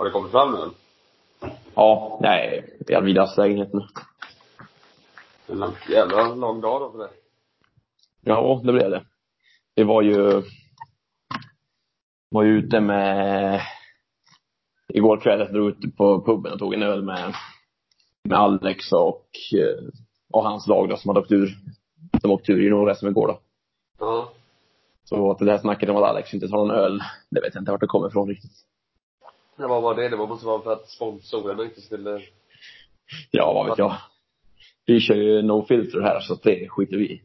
Har det kommit fram nu? Ja, nej, i Arvidas lägenhet nu. En jävla lång dag då för dig. Ja, det blev det. Vi var ju, var ju ute med, igår kväll, jag drog ut på puben och tog en öl med, med Alex och, eh, och hans lag då som hade åkt ur, som åkte ur i några som igår då. Ja. Så att det där snacket om att Alex inte tar någon öl, det vet jag inte vart det kommer ifrån riktigt. Det var bara det. Det var måste vara för att sponsorerna inte skulle Ja, vad vet jag. Vi kör ju no filter här så det skiter vi i.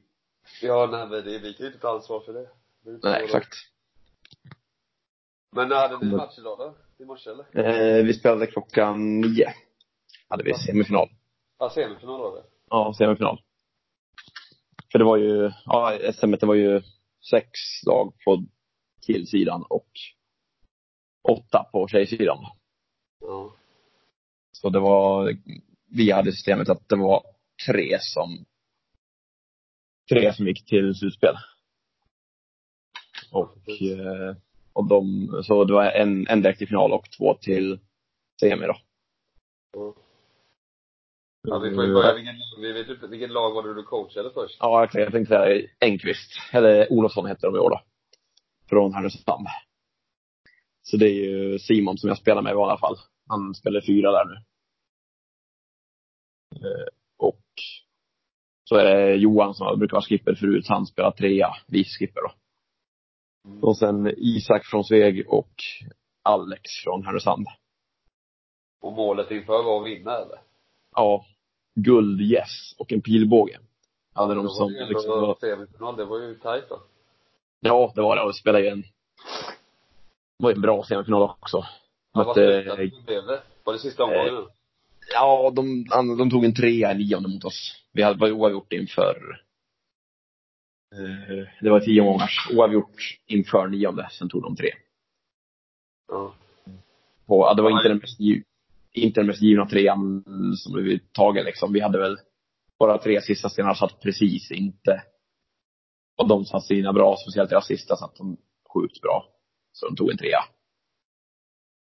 Ja, nej men det, vi kan ju inte ta ansvar för det. det Nej, exakt. Men när hade ni Men- match idag då? I morse eller? Eh, vi spelade klockan nio. Hade vi semifinal. Ja, semifinal var det. Ja, semifinal. För det var ju, ja, SM var ju sex lag på killsidan och åtta på tjejsidan. Ja. Så det var, vi hade systemet att det var tre som, tre som gick till slutspel. Och, eh, och de, så det var en, en direkt i final och två till semi då. Ja. Ja, vi får ju börja. Vilken, vi vet inte, vilket lag var det du coachade först? Ja. Jag tänkte säga Engqvist. Eller Olofsson heter de i år då. Från Härnösand. Så det är ju Simon som jag spelar med i alla fall. Han spelar fyra där nu. Eh, Och så är det Johan som brukar vara skipper förut. Han spelar trea, vice skipper då. Och sen Isak från Sveg och Alex från Härnösand. Och målet inför var att vinna eller? Ja, guld yes och en pilbåge. Hade Då de som liksom var, semifinal. Det var ju tajt då. Ja, det var det. Och det spelade ju en, var en bra semifinal också. Ja, vad Mötte, slutade blev det? Var det sista omgången? ja, de, de, de tog en trea i nionde mot oss. Vi hade var oavgjort inför, eh, det var tio omgångars oavgjort inför nionde. Sen tog de tre. Ja. På, ja, det var Ja, inte den mest, inte den mest givna trean som vi tagit liksom. Vi hade väl, våra tre sista stenar satt precis inte. Och de satt sina bra, speciellt deras sista satt de sjukt bra. Så de tog en trea.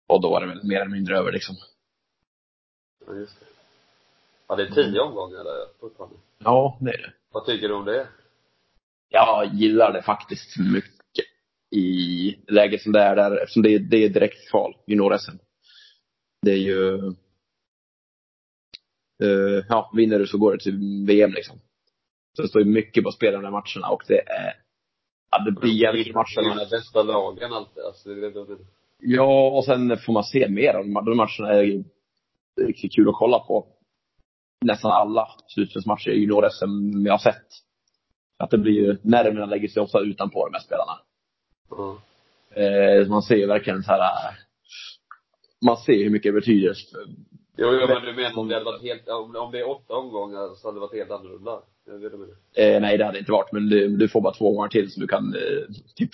Och då var det väl mer eller mindre över liksom. ja, just det. Ja, det är tio omgångar där fortfarande. Ja, det är det. Vad tycker du om det? Jag gillar det faktiskt mycket i läget som det är där, eftersom det är, det är direkt kval, junior-SM. Det är ju, eh, ja, vinner du så går det till VM liksom. Så det står ju mycket på spel i de här matcherna och det är, ja det blir jävligt matcherna. De här bästa lagen alltid. Alltså, det det menar. Ja, och sen får man se mer av de matcherna. är ju riktigt kul att kolla på. Nästan alla slutspelsmatcher i junior-SM jag har sett. Att det blir ju, nerverna lägger sig ofta utanpå de här spelarna. Ja. Eh, man ser ju verkligen så här. äh, Man ser hur mycket det betyder. Jo, jo, men du menar om det hade varit helt, om, om det är åtta omgångar så hade det varit helt annorlunda? Det det? Eh, nej, det hade inte varit. Men du, du får bara två gånger till så du kan eh, typ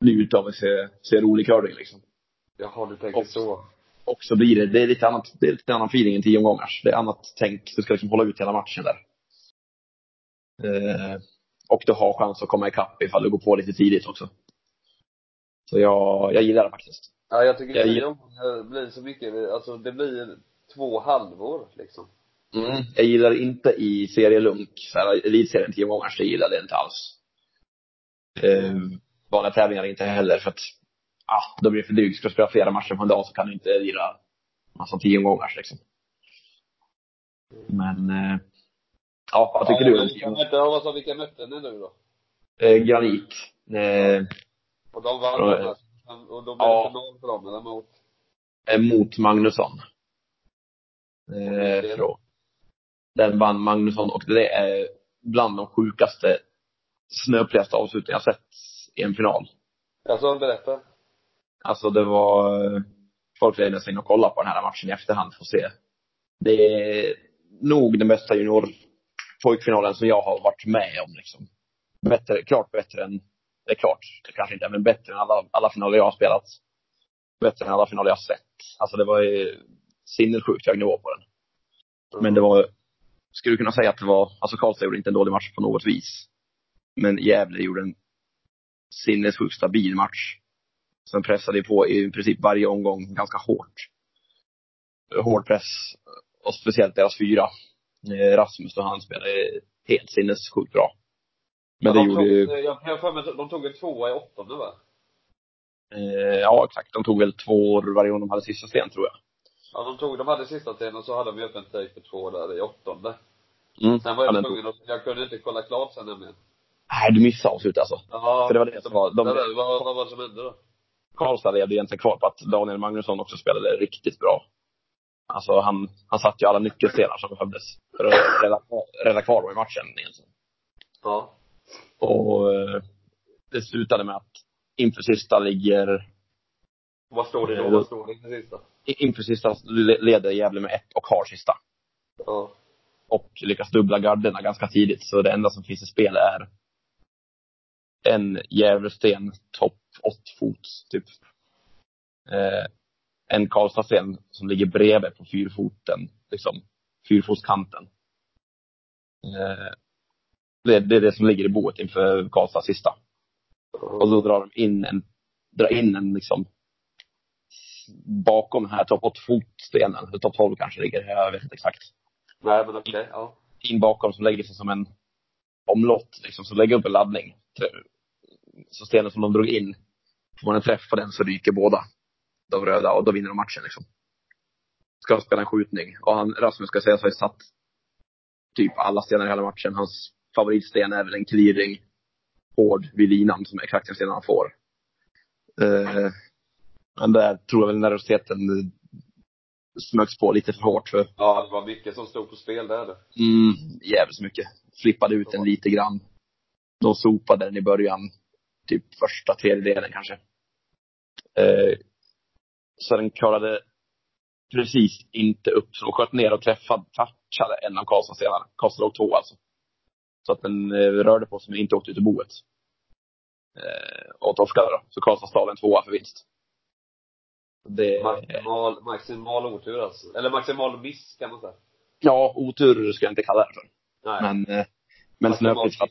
njuta av att se, se rolig curling liksom. Jaha, du tänker Och- så. Och så blir det, det är lite annat, det är lite annan feeling än tio omgångars. Det är annat tänk. Du ska liksom hålla ut hela matchen där. Eh, och du har chans att komma ikapp ifall du går på lite tidigt också. Så jag, jag gillar det faktiskt. Ja, jag tycker Jag omgångar blir så mycket, alltså det blir två halvår liksom. Mm. Jag gillar inte i serielunk, elitserien tio gånger, jag gillar det inte alls. Eh, vanliga tävlingar inte heller för att, ah, då blir det för drygt. Ska du spela flera matcher på en dag så kan du inte lira massa tio gånger liksom. Men, eh, ja, vad tycker ja, du vilka mötte, vad sa, vilka mötte ni nu då? eh, Granit. Eh, Och de vann den här, och då blev ja. det final för dem, eller mot? eh, mot Magnusson. det Eh, från, den vann Magnusson och det är bland de sjukaste snöpligaste avslutningar jag sett i en final. Alltså, berätta. Alltså det var, folk är nästan inne och kollar på den här matchen i efterhand för att se. Det är nog den bästa junior pojkfinalen som jag har varit med om liksom. Bättre, klart bättre än, det är klart, det kanske inte är, men bättre än alla, alla finaler jag har spelat. Bättre än alla finaler jag har sett. Alltså det var ju sinnessjukt hög nivå på den. Men det var, skulle kunna säga att det var, alltså Karlstad gjorde inte en dålig match på något vis. Men Gävle gjorde en sinnessjukt stabil match. Sen pressade de på i princip varje omgång ganska hårt. hård press. Och speciellt deras fyra. Eh, Rasmus och han spelade helt sinnessjukt bra. Men det de gjorde tog, ju, Jag har för mig de tog en tvåa i åttonde va? eh, ja exakt, de tog väl två år varje gång de hade sista sten tror jag. Ja, de tog, de hade sista stenen och så hade de öppen take för två där i åttonde. Mm. Sen var Ja, jag tvungen att, jag kunde inte kolla klart sen nämligen. Nej, du missade avslutet alltså. Ja. För det var det som var- de- det där, vad, vad var det som hände då? Karlstad levde egentligen kvar på att Daniel Magnusson också spelade riktigt bra. Alltså han, han satt ju alla nyckelstenar som behövdes för att rädda, rädda kvar dem i matchen egentligen. Ja. Och eh, det slutade med att inför sista ligger, Vad står det då? Vad står det i sista? Inför sista le- leder Gävle med ett och har sista. Ja. Och lyckas dubbla garderna ganska tidigt. Så det enda som finns i spel är en Gävlesten topp 8 fot typ. Eh, en Karlstadsten som ligger bredvid på fyrfoten, liksom fyrfotskanten. Eh, det, det är det som ligger i boet inför Karlstads sista. Och då drar de in en, drar in en liksom bakom här topp 8 fotstenen, eller topp 12 kanske ligger, jag vet inte exakt Nej men okej, ja. in bakom som lägger sig som en omlott, liksom, som lägger upp en laddning. Så stenen som de drog in, får man en träff på den så ryker båda de röda och då vinner de matchen liksom. Ska spela en skjutning. Och han, Rasmus ska sägas ha ju satt typ alla stenar i hela matchen. Hans favoritsten är väl en clearing hård vid linan som är exakt den stenen han får. Eh, men där tror jag väl nervositeten smögs på lite för hårt för Ja, det var mycket som stod på spel där. Mm, jävligt mycket. Flippade ut den lite grann. De sopade den i början. Typ första tredjedelen kanske. Eh, så den klarade precis inte upp. Så de sköt ner och träffade, touchade en av Karlstad senare. Karlstad låg två alltså. Så att den eh, rörde på sig men inte åkte ut ur boet. Eh, och torskade då. Så Karlstad stal en tvåa för vinst. Det, Maximal, maximal otur alltså. Eller maximal miss kan man säga. ja, otur ska jag inte kalla det för. Nej. Men, eh, men snöpligt att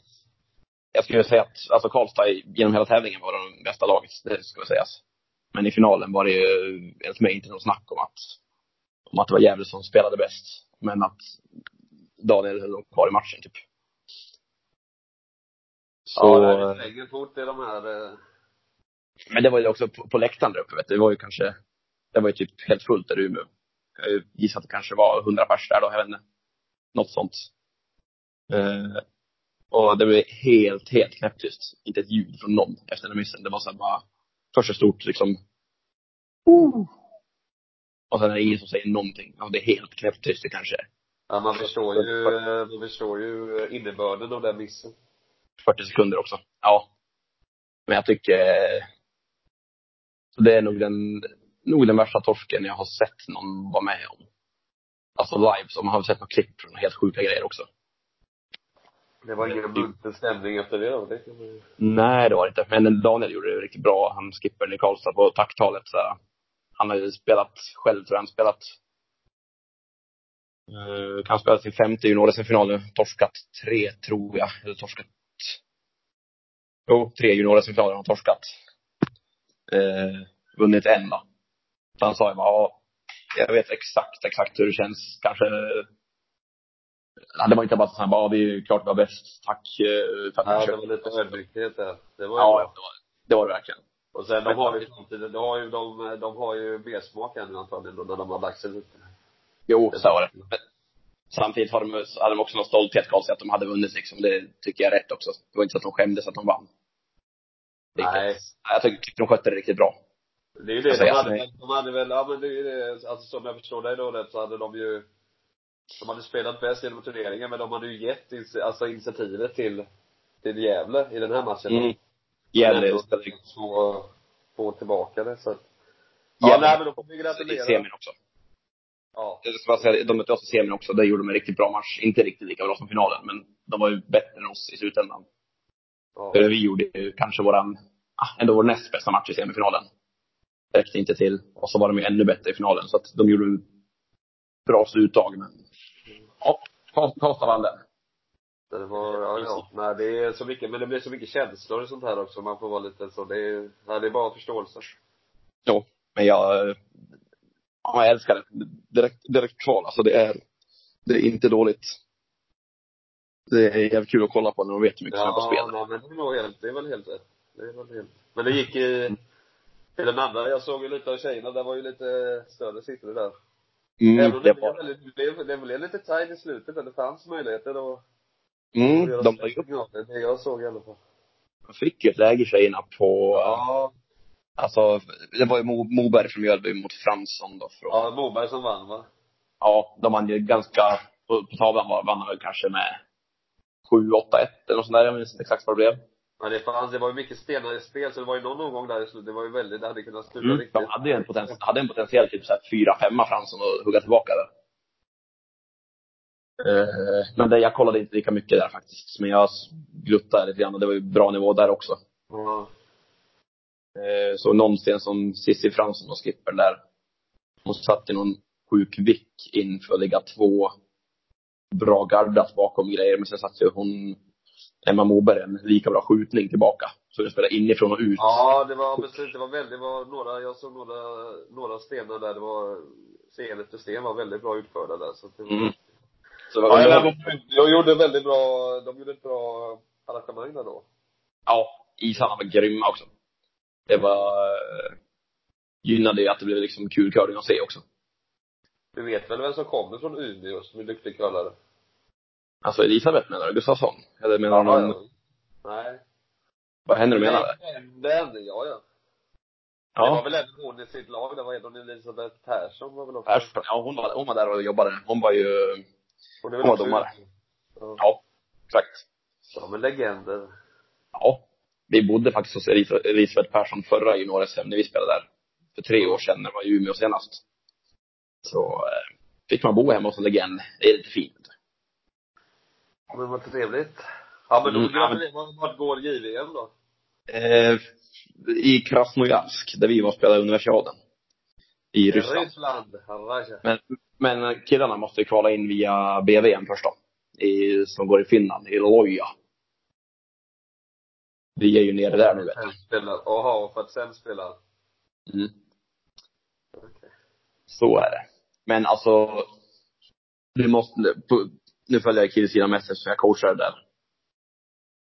jag skulle säga att alltså Karlstad genom hela tävlingen var de bästa laget, det ska sägas. Men i finalen var det ju enligt mig inte något snack om att, om att det var Gävle som spelade bäst. Men att Daniel höll dem kvar i matchen typ. Så, ja, det svänger fort i de här, eh, men det var ju också på, på läktaren där uppe vet du. Det var ju kanske, det var ju typ helt fullt där i Umeå. Jag gissar att det kanske var hundra pers där då, jag vet inte. Något sånt. Eh, och det blev helt, helt knäpptyst. Inte ett ljud från någon efter den missen. Det var så bara, först ett stort liksom, och sen är det ingen som säger någonting. Och det är helt knäpptyst det kanske ja man förstår ju, man förstår ju innebörden av den missen. 40 sekunder också. Ja. Men jag tycker det är nog den, nog den värsta torsken jag har sett någon vara med om. Alltså live, som har sett något klipp från helt sjuka grejer också. Det var ingen munter stämning efter det då. Det man. Nej, det var det inte. Men Daniel gjorde det riktigt bra. Han skippade i Karlstad på tacktalet. Så här. han har ju spelat själv, tror jag. Han spelat uh, kan spela sin femte junior-SM-final nu. Torskat tre, tror jag. Eller torskat Jo, tre junior-SM-finaler har han torskat. Uh, vunnit en då. Så han sa ju bara, ja, jag vet exakt, exakt hur det känns. Kanske Ja, det var inte bara så här, bara, det är ju klart vi var bäst. Tack eh, för att Ja, det försökte." var lite ödmjukhet där. Det var Ja, bra. det var det, var det verkligen. Och sen de har ju samtidigt, de har ju, de, de har ju B-smak ännu antagligen då när de har lagt sig lite. Jo, så var det. Men samtidigt har de, hade de också någon stolthet Karlsson att de hade vunnit liksom. Det tycker jag är rätt också. Det var inte så att de skämdes att de vann. Nej. Jag tycker tycker de skötte det riktigt bra. Det är ju det, Alltså, de hade, väl- de hade väl, ja men det är ju det, alltså som jag förstår dig då rätt så hade de ju de hade spelat bäst genom turneringen men de hade ju gett alltså initiativet till, till Gävle i den här matchen. Mm. Gävle spelade Så, få tillbaka det så att, Ja, nej men då får vi i gratulera. semin också. Ja. Jag ska bara säga, de mötte oss i semin också. Där gjorde de en riktigt bra match. Inte riktigt lika bra som finalen, men de var ju bättre än oss i slutändan. Ja. För vi gjorde ju kanske våran, ah, ändå vår näst bästa match i semifinalen. Räckte inte till. Och så var de ju ännu bättre i finalen. Så att de gjorde bra sluttag. Men ja, Karl- Karlstad vann den. Det var, ja, ja. Nej, det är så mycket, men det blir så mycket känslor och sånt här också. Man får vara lite så, det är, nej, det är bara förståelse. Jo, men jag, Ja, jag älskar det. Direkt, direkt kval. Alltså det är, det är inte dåligt. Det är jävligt kul att kolla på när de vet hur mycket som är på spel. Ja, men det är nog helt, det är väl helt rätt. Det är väl helt. Men det gick i, i den andra, jag såg ju lite av tjejerna, där var ju lite större siffror där. Även Mm, om det det, blev var, väldigt, det, blev, det blev lite tajt i slutet, men det fanns möjligheter att mm, att göra de la ju upp, signaler. Det jag såg i alla fall. de fick ju ett läge tjejerna på, Ja. alltså, det var ju Mo, Moberg från Mjölby mot Fransson då från, Ja, Moberg som vann va? ja, de vann ju ganska, på, på tavlan var, vann de väl kanske med 7-8-1 eller något sånt där. Jag minns inte exakt vad det blev. Men det fanns, det var ju mycket stenar i spel, så det var ju någon omgång där i slutet, det var ju väldigt, det hade kunnat sluta Mm. riktigt. De hade ju en, poten, hade en potentiell typ såhär 4-5 Fransson att hugga tillbaka där. Eh, men det, jag kollade inte lika mycket där faktiskt. Men jag gluttade lite grann och det var ju bra nivå där också. Ja. Eh, så någonstans som Cissi Fransson och skippern där. Hon satte någon sjuk vick in för att ligga två bra gardat bakom grejer. Men sen satte hon, Emma Moberg, en lika bra skjutning tillbaka. Så det spelade inifrån och ut. Ja, det var precis, det var väldigt, det var några, jag såg några, några stenar där, det var, scen efter sten var väldigt bra utförda där, så det var, Mm. Så det Ja, var, jag, jag gjorde väldigt bra, de gjorde ett bra arrangemang där då. Ja, isarna var grymma också. Det var, eh, gynnade ju att det blev liksom kul curling att se också. Du vet väl vem som kommer från Umeå som är duktig curlare? Alltså Elisabeth menar du? Gustafsson? Eller menar du någon, Nej. vad händer du menar? Den, ja, ja. Det var Ja. väl även hon i sitt lag, det var även Elisabeth Persson var väl också Persson, ja hon var, hon var där och jobbade. Hon var ju, Hon hon var domare. Ja. ja, exakt. De är legender. Ja. Vi bodde faktiskt hos Elis- Elisabeth Persson förra junior-SM när vi spelade där. För tre år sedan när det var i Umeå senast. Så, eh, fick man bo hemma hos en legend. Det är lite fint. Men vad trevligt. Ja men då Mm, ja, men-. Vart går JVM då? Eh, I Krasnojarsk, där vi var och spelade universiaden. I Ryssland. Ryssland. Men, men killarna måste ju kvala in via BVM först då. I, som går i Finland, i Loja. Vi är ju nere där nu vet spelar, jaha, för att sen spela. du. Mm. Okej. Så är det. Men alltså, du måste, på, nu följer jag Kiruna mest eftersom jag coachar där.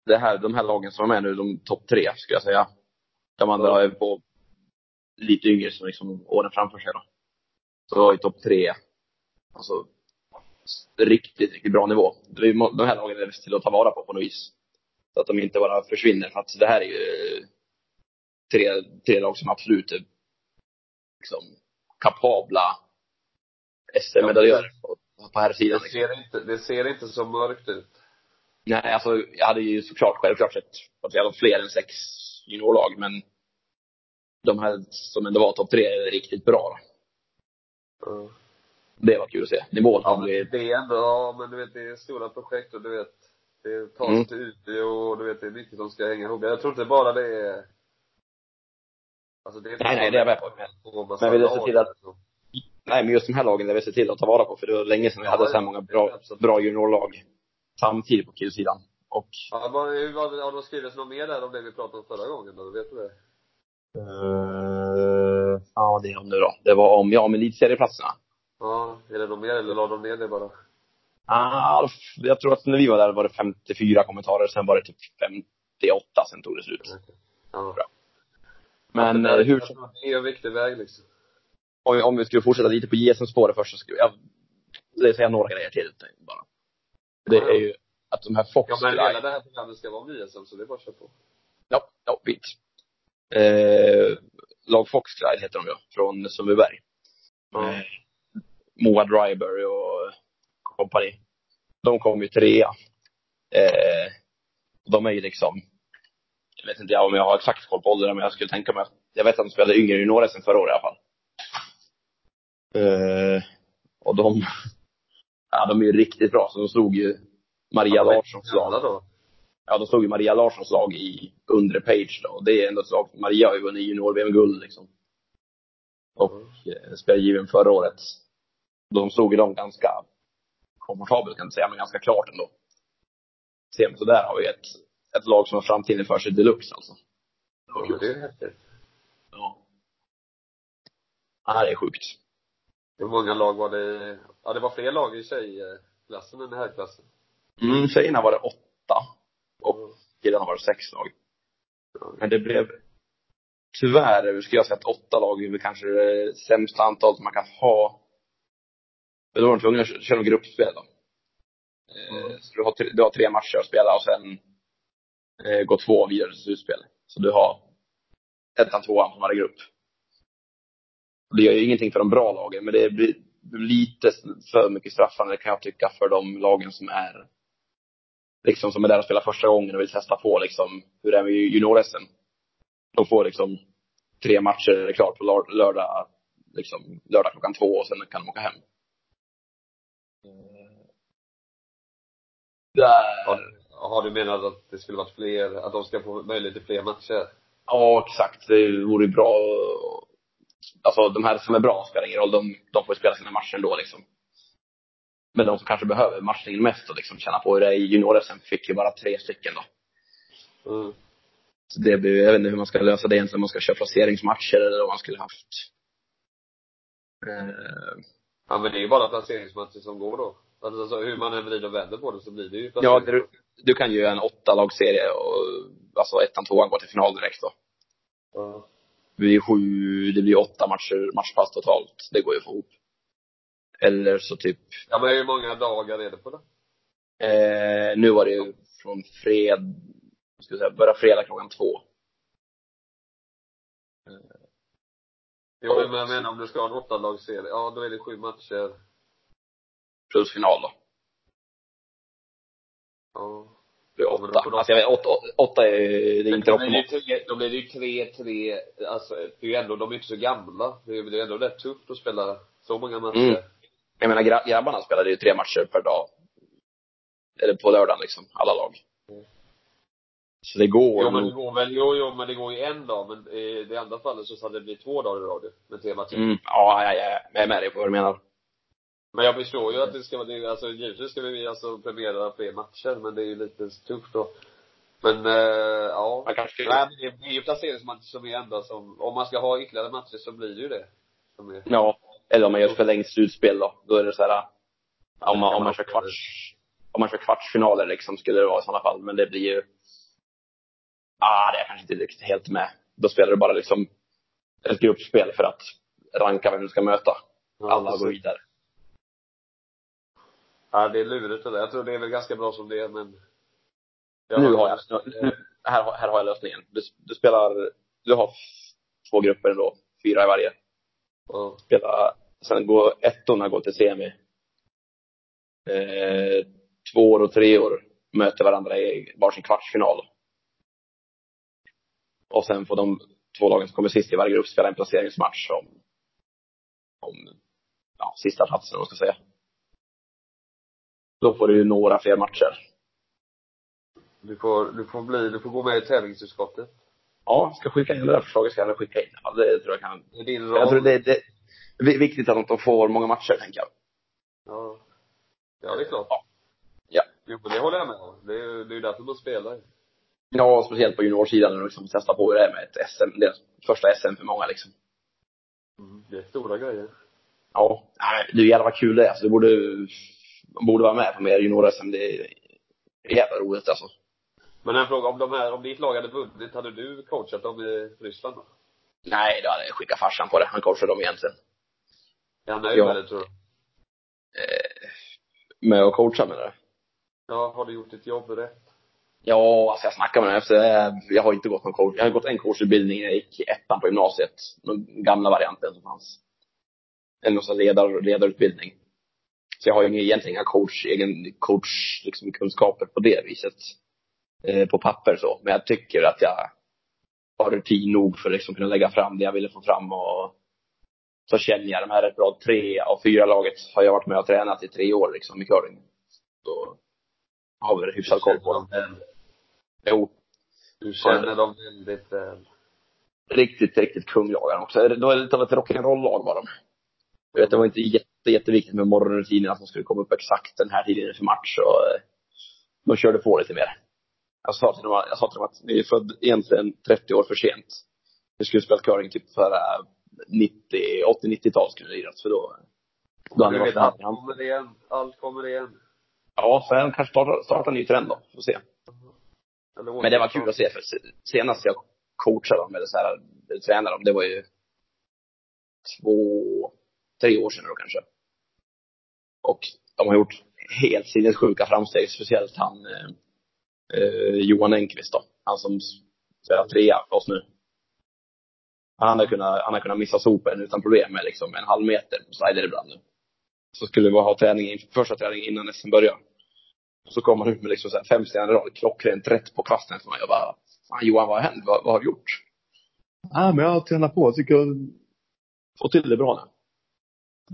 Det här, de här lagen som är med nu, de topp tre skulle jag säga. De andra är på lite yngre som liksom åren framför sig då. Så i topp tre, alltså riktigt, riktigt bra nivå. De här lagen är till att ta vara på på något vis. Så att de inte bara försvinner. För att det här är ju tre, tre lag som absolut är liksom kapabla SM-medaljörer på, på här sidan. Det Liksom. ser inte, det ser inte så mörkt ut. Nej, alltså jag hade ju såklart självklart sett att jag var fler än sex juniorlag, men de här som ändå var topp tre är riktigt bra. Ja. Det var kul att se. Nivån Ja, blivit, det är ändå, ja men du vet det är stora projekt och du vet, det tar sig Mm. till ute och du vet det är mycket som ska hänga ihop. Jag tror inte bara det är Alltså det är Nej, nej, det är jag med på. på. Men vi vill se till att- nej men just de här lagen där vi ser till att ta vara på, för det var länge sedan vi Ja, hade så här ja, många bra, absolut. bra juniorlag samtidigt på killsidan. Och Ja, vad, det, har det skrivits något mer där om det vi pratade om förra gången då? Vet du det? Uh, ja, det är om nu då. Det var om, ja, om elitserieplatserna. Ja, är det något mer eller la de ner det bara? Ah, jag tror att när vi var där var det 54 kommentarer, sen var det typ 58, sen tog det slut. Ja. Bra. Men det, där, eh, hur, det är en viktig väg liksom. Om, om vi skulle fortsätta lite på JSM-spåret först så skulle jag, jag säga några grejer till bara. Det är ju att de här Fox Ja men hela det här programmet ska vara om JSM så det är bara att köra på. Ja, ja, fint. Eh, lag Foxglide heter de ju, från Sundbyberg. Ja. Eh, Moa Dryberg och kompani. De kom ju trea. Eh, de är ju liksom, jag vet inte om jag har exakt koll på åldern, men jag skulle tänka mig att, jag vet att de spelade yngre juniorer sen förra året i alla fall. Eh, och de, ja de är ju riktigt bra, så de slog ju Maria Larssons lag. Då? Ja, de slog ju Maria Larssons lag i undre page då. Och det är ändå ett lag, Maria har ju vunnit junior-VM-guld liksom. Och eh, spelade JVM förra året. De slog ju dem ganska komfortabelt kan jag säga, men ganska klart ändå. Så där har vi ett, ett lag som har framtiden för sig deluxe alltså. Ja, det är häftigt. Ja. Ja, det är sjukt. Hur många lag var det ja det var fler lag i tjejklassen än i herrklassen? Mm, tjejerna var det åtta. Och Mm. killarna var det sex lag. Men det blev tyvärr, skulle jag säga att åtta lag är väl kanske det sämsta antalet man kan ha. Men då var de tvungna att köra gruppspel då. Eh, Mm. Så du har, tre, du har tre matcher att spela och sen eh, går två vidare till slutspel. Så du har ettan, tvåan från varje grupp. Det gör ju ingenting för de bra lagen, men det blir lite för mycket straffande kan jag tycka för de lagen som är liksom som är där och spelar första gången och vill testa på liksom hur det är med junior-SM. De får liksom tre matcher klart på lör- lördag, liksom lördag klockan två och sen kan de åka hem. Där. Ja, Har du menat att det skulle varit fler, att de ska få möjlighet till fler matcher? Ja, exakt. Det vore bra. Alltså de här som är bra spelar ingen roll. De, de får ju spela sina matcher ändå liksom. Men de som kanske behöver matchningen mest och liksom känna på hur det är i junior-SM fick ju bara tre stycken då. Mm. Så det blir, jag vet inte hur man ska lösa det egentligen, om man ska köra placeringsmatcher eller vad man skulle haft. Eh, Ja men det är ju bara placeringsmatcher som går då. Alltså hur man än vrider och vänder på det så blir det ju ja, du, du kan ju göra en åtta lagserie och alltså ettan, tvåan går till final direkt då. Ja. Det blir sju, det blir åtta matcher, matchpass totalt. Det går ju att få ihop. Eller så typ, ja men hur många dagar är det på det? eh, nu var det ju från fred, ska jag säga, börja fredag klockan två. Jo men jag menar om du ska ha en åttalagsserie, ja då är det sju matcher. Plus final då. Ja. Åtta. Alltså jag vet, åtta, åtta är, det är inte ju optimalt. tre, då blir det ju tre, tre, alltså det är ju ändå, de är inte så gamla. Det är är ändå rätt tufft att spela så många matcher. Mm. Jag menar gra- grabbarna spelade ju tre matcher per dag. Eller på lördagen liksom, alla lag. Mm. Så det går Jo men det går väl, jo jo men det går ju en dag, men i det andra fallet så hade det blivit två dagar i rad ju, med tre matcher. Mm, ja, ja, ja, jag är med dig på vad du menar. Men jag förstår ju att det ska vara, alltså givetvis ska vi alltså premiera fler matcher, men det är ju lite tufft då. Men, eh, ja. Man kanske Nej men det är ju placeringsmatcher som är enda som, om man ska ha ytterligare matcher så blir det ju det. Som är, Ja. Eller om man gör förlängt slutspel då. Då är det så här, om man, om man kör kvarts, om man kör kvartsfinaler liksom skulle det vara i sådana fall. Men det blir ju, ah, det är jag kanske inte riktigt helt med. Då spelar du bara liksom ett gruppspel för att ranka vem du ska möta. Alla går vidare. Ja, det är lurigt det där. Jag tror det är väl ganska bra som det är, men. Nu har jag, nu, här, här har jag lösningen. Du, du spelar, du har två grupper ändå. Fyra i varje. Ja. Spela, sen går ettorna går till semi. Eh, tvåor och treor möter varandra i varsin kvartsfinal. Och sen får de två lagen som kommer sist i varje grupp spela en placeringsmatch om, om ja, sista platsen, om man ska säga. Då får du ju några fler matcher. Du får, du får bli, du får gå med i tävlingsutskottet. Ja, ska skicka in det där förslaget ska jag skicka in. Ja, det tror jag kan. Det är din roll. Jag tror det, det är viktigt att de får många matcher, tänker jag. Ja. Ja, det är klart. Ja. Ja. Jo, men det håller jag med om. Det är ju det är ju därför man spelar. Ja, speciellt på juniorsidan när de liksom testar på hur det är med ett SM. Deras första SM för många liksom. Mm. Det är stora grejer. Ja, nej, det är jävla vad kul det är. Alltså, det borde, man borde vara med på mer junior-SM. Det är jävla roligt alltså. Men en fråga, om de här, om ditt lag hade vunnit, hade du coachat dem i Ryssland då? Nej, då hade jag skickat farsan på det. Han coachar dem egentligen. Är han nöjd Ja. med det tror du? Eh, med att coacha med det. Ja, har du gjort ditt jobb rätt? Ja, alltså jag snackar med honom efter, jag, har inte gått någon coach. Jag har gått en coachutbildning när jag gick i ettan på gymnasiet. Den gamla varianten som fanns. En någon sån ledar, ledarutbildning. Så jag har ju ingen- egentligen inga coach, egen coach, liksom kunskaper på det viset. Eh, på papper så. Men jag tycker att jag har rutin nog för att liksom kunna lägga fram det jag ville få fram och så känner jag de här rätt bra. Tre av fyra laget har jag varit med och tränat i tre år liksom i curling. Så har vi hyfsad koll på dem. dem. Jo, Du känner dem väldigt väl. riktigt, riktigt kunglagar också. De är lite av ett rock'n'roll-lag var de. Jag vet, det var inte jätte, jätteviktigt med morgonrutinen, att de skulle komma upp exakt den här tiden för match. Och, eh, de körde på lite mer. Jag sa till dem, jag sa till dem att ni är född egentligen 30 år för sent. Vi skulle spela curling typ för 90, 80-90-tal skulle det liras, för då Då hade Du det varit allt kommer igen. Allt kommer igen. Ja, så han kanske startar, startar en ny trend då. Får se. Men det var kul att se för se- senast jag coachade dem eller så här, tränade dem, det var ju två, tre år sedan då kanske. Och de har gjort helt sinnessjuka framsteg, speciellt han eh, eh, Johan Enqvist då. Han som spelar trea för oss nu. Han har kunnat, han har kunnat missa sopen utan problem med liksom en halv meter på slider ibland nu. Så skulle vi ha träning, in- första träning innan SM börjar. Så kom han ut med liksom så här fem stenar i rad, klockrent rätt på kvasten för mig. Jag bara, fan Johan vad har hänt? Vad, vad har du gjort? Ja, men jag har tränat på. Jag tycker jag får till det bra nu.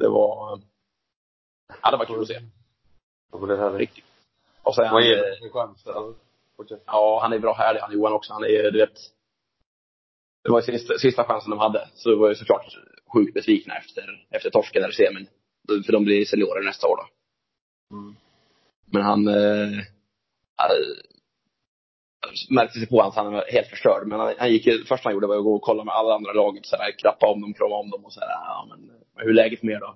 Det var, ja det var kul att se. Ja, men det är härligt. Riktigt. Och sen, Vad eh, det för chanser? Ja. Han är bra härlig han Johan också. Han är, du vet. Det var ju sista, sista chansen de hade. Så det var ju såklart sjukt besvikna efter, efter torsken där i semin. För de blir seniorer nästa år då. Mm. Men han, eh, märkte sig på att han var helt förstörd. Men han, han gick, ju- första han gjorde var att gå och kolla med alla andra laget, så här, klappa om dem, krama om dem och så här, ja men hur är läget med er då?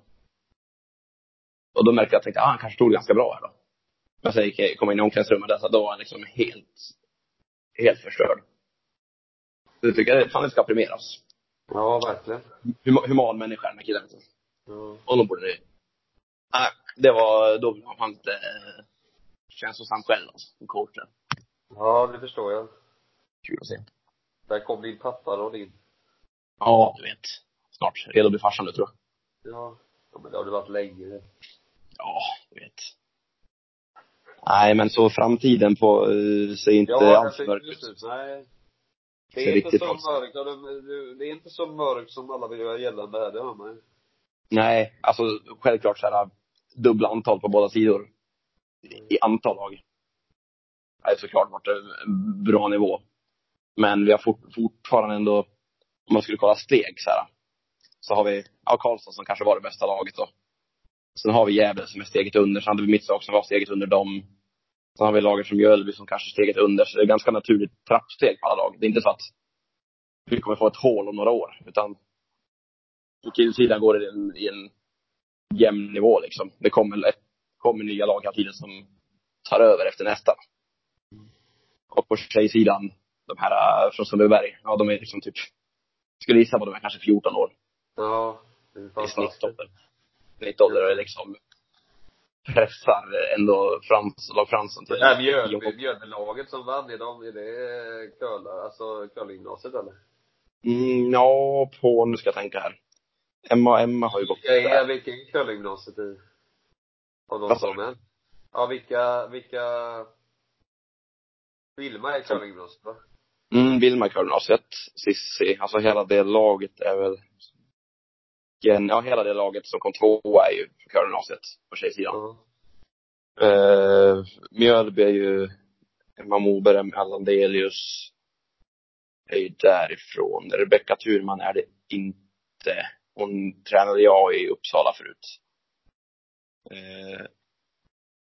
Och då märkte jag tänkte, ah, han kanske stod ganska bra här då. Men sen gick jag, kom in i omklädningsrummet där, så då var han liksom helt, helt förstörd. Det tycker jag fan det ska premieras. Ja, verkligen. Hum, human människa den här killen. Ja. Honom borde ni... Nej, det var, då var han inte eh, känslosam själv alltså, coachen. ja, det förstår jag. Kul att se. Där kom din pappa då din. Ja, du vet. Snart redo att bli farsan nu tror jag. Ja. Ja, men det har du varit länge. Ja, du vet. Nej, men så framtiden på, uh, ser inte Ja, alls mörk ut. Nej. Det är inte så mörkt. Det, är inte så mörkt som alla vill göra gällande här, det hör man ju. Nej, alltså självklart så här dubbla antal på båda sidor. I antal lag. Det är såklart varit en bra nivå. Men vi har fort, fortfarande ändå, om man skulle kolla steg så här. Så har vi, ja Karlstad som kanske var det bästa laget då. Sen har vi Gävle som är steget under. Sen hade vi mitt lag som var steget under dem. Sen har vi laget som Mjölby som kanske är steget under. Så det är ganska naturligt trappsteg på alla lag. Det är inte så att vi kommer få ett hål om några år. Utan på killsidan går det i en, i en jämn nivå liksom. Det kommer, ett, kommer nya lag hela tiden som tar över efter nästa. Och på tjejsidan, de här äh, från Sundbyberg, ja de är liksom typ, skulle gissa på de är kanske 14 år Ja. Det är i fantastiskt. Snittålder är liksom pressar ändå Frans, lag Fransson till Det här Mjölby, Mjölbylaget som vann, är de, är det curlar, alltså curlinggymnasiet eller? Mm, ja, på, nu ska jag tänka här. Emma och Emma har ju gått Vilka är, där. vilka är curlinggymnasiet i? Av de som är? Ja, vilka, vilka Vilma är curlinggymnasiet va? Mm, Vilma Curlgymnasiet, Sissi, alltså hela det laget är väl ja hela det laget som kom tvåa är ju Curlgymnasiet på tjejsidan. Eh, Mjölby är ju Emma Moberg, Allandelius är ju därifrån. Rebecka Thurman är det inte. Hon tränade jag i Uppsala förut. Eh,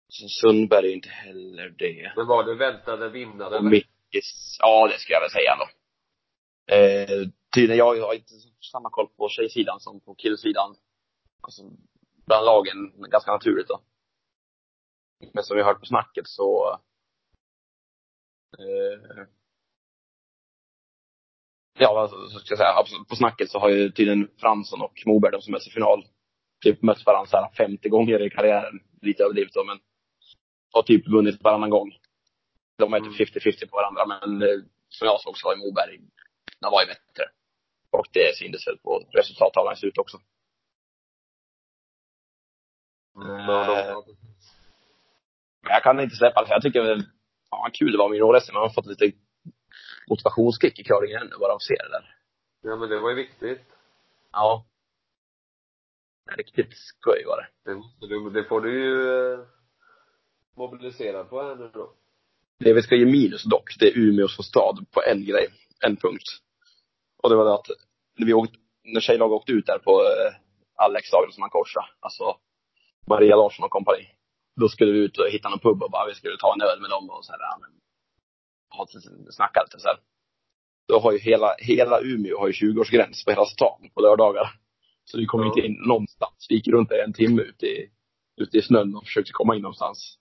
så Sundberg är inte heller det. Men var det väntade vinnare Och? Mickis, ja det skulle jag väl säga ändå. Eh, tydligen, jag har inte samma koll på tjejsidan som på killsidan. Alltså, bland lagen, ganska naturligt då. Men som vi hört på snacket så eh, Ja, alltså, så ska jag säga, absolut, på snacket så har ju tydligen Fransson och Moberg, de som är i final, typ mött varandra så här 50 gånger i karriären. Lite överdrivet då, men har typ vunnit varannan gång. De är typ 50-50 på varandra, men eh, som jag såg så var ju Moberg, de var ju bättre. Och det syntes väl på resultattavlan i slutet också. Ja, de, Men jag kan inte släppa det. Jag tycker väl, vad kul det var med junior-SM. Man har fått lite motivationskick i curlingen ännu, bara av att se det där. ja men det var ju viktigt. Ja. Riktigt skoj var det. Det, det får du ju eh, mobilisera på här nu då. Det vi ska ge minus dock, det är Umeå som stad på en grej, en punkt. Och det var det att när vi åkte, när tjejlaget åkte ut där på eh, Alex dagen som han korsade, alltså Maria Larsson och kompani. Då skulle vi ut och hitta någon pub och bara, vi skulle ta en öl med dem och så här, lite- snacka lite så här. Då har ju hela, hela Umeå har ju 20-årsgräns på hela stan på lördagar. Så vi kom Ja. inte in någonstans. Vi gick runt där en timme ute i, ute i snön och försökte komma in någonstans.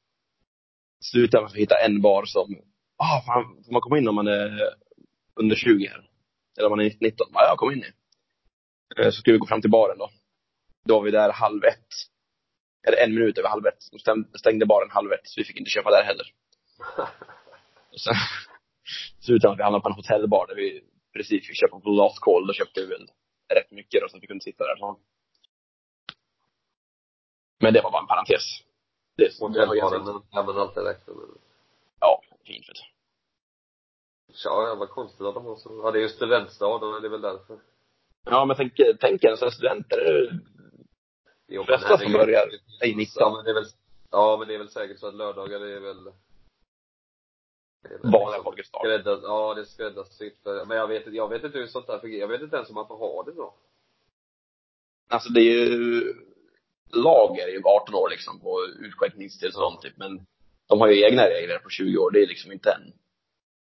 Slutade med att hitta en bar som, ah fan, får man komma in om man är under 20 här? Eller man är 19? Ja, jag kom in i. Eh, Så skulle vi gå fram till baren då. Då var vi där halv ett. Eller en minut över halv ett. De stängde baren halv ett, så vi fick inte köpa där heller. Och sen slutade att vi hamnade på en hotellbar där vi precis fick köpa på last call. Då köpte vi väl rätt mycket då, så att vi kunde sitta där. Så. Men det var bara en parentes. Det, Och det var ganska, räkna med. ja, fint vet du. Ja, vad konstigt att de har så. Ja, det är ju studentstad, det är väl därför. Ja, men tänk, tänk en sån studenter. Jo, Flesta som börjar är 19. Ja, men det är väl, ja, men det är väl säkert så att lördagar det är väl det är Vanliga folkets dag. ja det är skräddarsytt men jag vet jag vet inte hur sånt där fungerar. Jag vet inte ens om man får ha det så. Alltså det är ju, lager är ju 18 år liksom på utskänkningstillstånd typ, men de har ju egna regler på 20 år. Det är liksom inte en,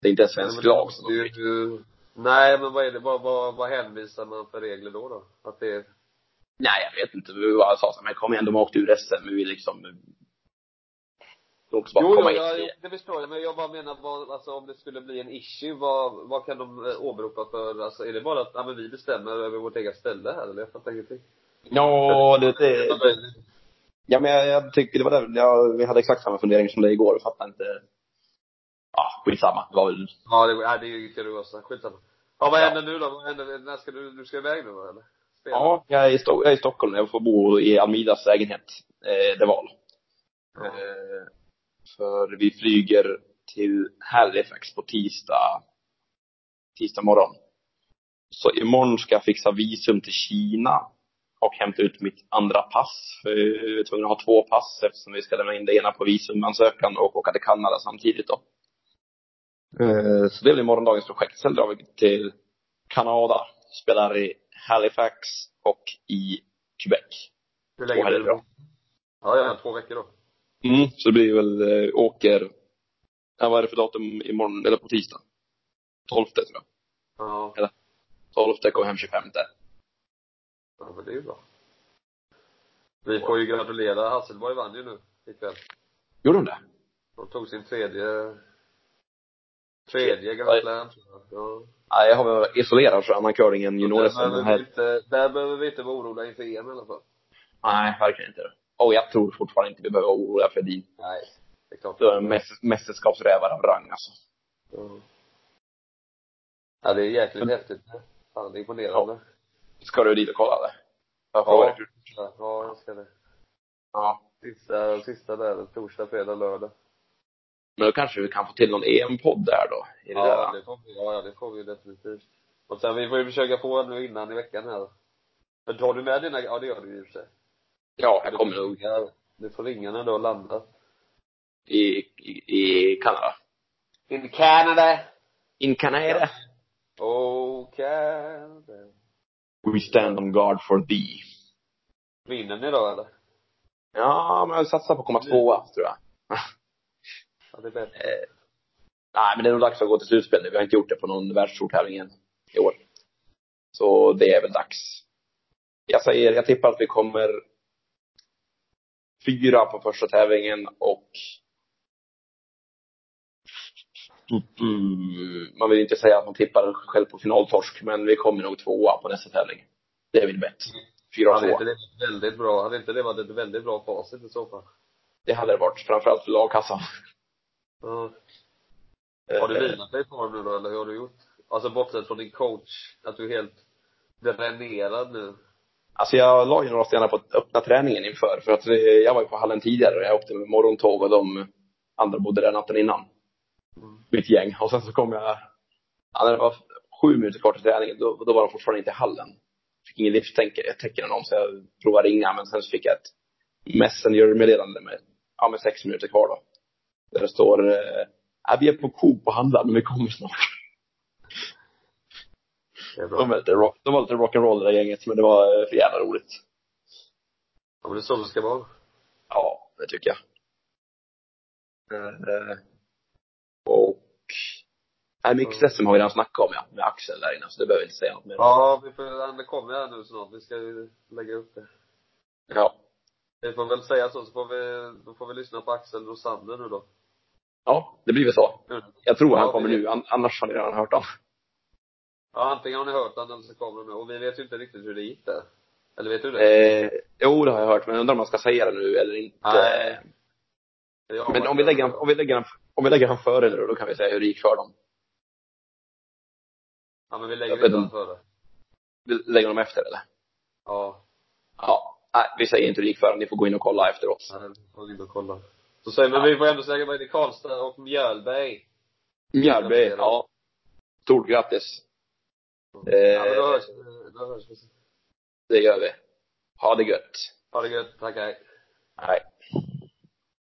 det är inte en svensk det lag som de ju, ju, Nej, men vad är det, vad, vad, vad hänvisar man för regler då då? Att det är, Nej, jag vet inte. Vi bara sa så här, men kom igen, de har åkt ur SM. Vi vill liksom, de också bara jo, komma ja, in. jo, det förstår jag, men jag bara menar vad, alltså om det skulle bli en issue, vad, vad kan de eh, åberopa för, alltså är det bara att, ja men vi bestämmer över vårt eget ställe här eller? Jag fattar ingenting. Ja, det, det, ja men jag, jag tycker det var där, ja, vi hade exakt samma fundering som det igår. Jag fattar inte. Ja, skitsamma. Det var väl, Ja, det, ja, det är ju kuriosa. Skitsamma. Ja, vad Ja. händer nu då? Vad händer, när ska du, du ska iväg nu då, eller? Spela? ja, jag är, i jag är i Stockholm. Jag får bo i Almidas lägenhet, eh, det val. Eh, för vi flyger till Halifax på tisdag, tisdag morgon. Så imorgon ska jag fixa visum till Kina och hämta ut mitt andra pass. För jag är tvungen att ha två pass eftersom vi ska lämna in det ena på visumansökan och åka till Kanada samtidigt då. Eh, Så det blir morgondagens projekt. Sen drar vi till Kanada, spelar i Halifax och i Quebec. Hur länge blir det? då. Ja, ja, två veckor då. Mm, så det blir väl, eh, åker, ja, vad är det för datum imorgon, eller på tisdag? 12 tror jag. Ja. 12 kom hem 25. Ja, men det är ju bra. Vi får ju gratulera. Hasselborg vann ju nu ikväll. Gjorde de det? De tog sin tredje, tredje jag. Ja. Nej, jag har väl isolerat tror jag, amaköringen Där junior-SM. här- inte, där behöver vi inte vara oroliga inför EM i alla fall. Nej, verkligen inte. Och jag tror fortfarande inte vi behöver vara oroliga för Edin. Nej. Det är klart. Du är en mäs- mästerskapsrävar av rang alltså. Ja. Ja, det är jäkligt häftigt. Fan, det är imponerande. Ska du dit och kolla eller? Jag får Ja. vara Ja, ja jag ska det. ja. Sista, sista där, torsdag, fredag, lördag. Men då kanske vi kan få till någon EM-podd där då. I det Ja, där. det får vi, ja, det får vi definitivt. Och sen, vi får ju försöka få nu innan i veckan här. Men tar du med dina, ja det gör du ju i och för sig. Ja, jag kommer nog Du får ringa när du har landat. i, i, i Kanada. In Canada. In Canada. Oh, Canada. We stand on guard for thee. Vinner ni då eller? Ja, men jag satsar på att komma tvåa, tror jag. Ja, det är bättre. Eh, nej, men det är nog dags att gå till slutspel nu. Vi har inte gjort det på någon världstourtävling än i år. Så det är väl dags. Jag säger, jag tippar att vi kommer fyra på första tävlingen och man vill inte säga att man tippar själv på finaltorsk, men vi kommer nog tvåa på nästa tävling. Det är väl bett. Fyra och Hade två. inte det varit väldigt bra, hade inte det varit ett väldigt bra facit i så fall? Det hade det varit. Framförallt för lagkassan. Ja. Har du vilat dig ett tag nu då, eller hur har du gjort? Alltså bortsett från din coach, att du är helt dränerad nu. Alltså jag la ju några stenar på att öppna träningen inför. För att eh, jag var ju på hallen tidigare och jag åkte med morgontåg och de andra bodde där natten innan. Mm. Mitt gäng. Och sen så kom jag, ja, när det var sju minuter kvar till träningen, då, då var de fortfarande inte i hallen. Fick ingen livstecken om så jag provade ringa men sen så fick jag ett messenger-meddelande med, ja med sex minuter kvar då. Där det står, eh, ja, vi är på Coop och handlar men vi kommer snart. Det är bra. De var lite, rock, de var lite rock'n'roll det där gänget men det var eh, för jävla roligt. Ja, men det är så det ska vara. Ja, det tycker jag. Eh, och Nej, Mixed SM har vi redan snackat om ja, med Axel där inne, så det behöver vi inte säga något mer. Ja, vi får, han kommer här nu snart. Vi ska ju lägga upp det. Ja. Vi får väl säga så, så får vi, då får vi lyssna på Axel Rosander nu då. Ja, det blir väl så. Mm. Jag tror han Ja, kommer vi- nu, an- annars har ni redan hört om. Ja, antingen har ni hört han eller så kommer han nu. Och vi vet ju inte riktigt hur det gick där. Eller vet du det? Eh, jo, det har jag hört, men jag undrar om man ska säga det nu eller inte. Nej. Men om vi lägger, han- om vi lägger, han- om vi lägger han före nu då, kan vi säga hur det gick för dem. Ja, men vi lägger inte han före. Vi lägger dem efter eller? Ja. Ja. Nej, vi säger inte hur det gick för dem. Ni får gå in och kolla efteråt. Nej, vi får inte kolla. Så säger, men vi får ändå säga det är Karlstad och Mjölberg. Mjällby, ja. Stort grattis. Eh, Ja, men då hörs, då hörs vi. det gör vi. Ha det gött. Ha det gött. Tack, hej. Nej.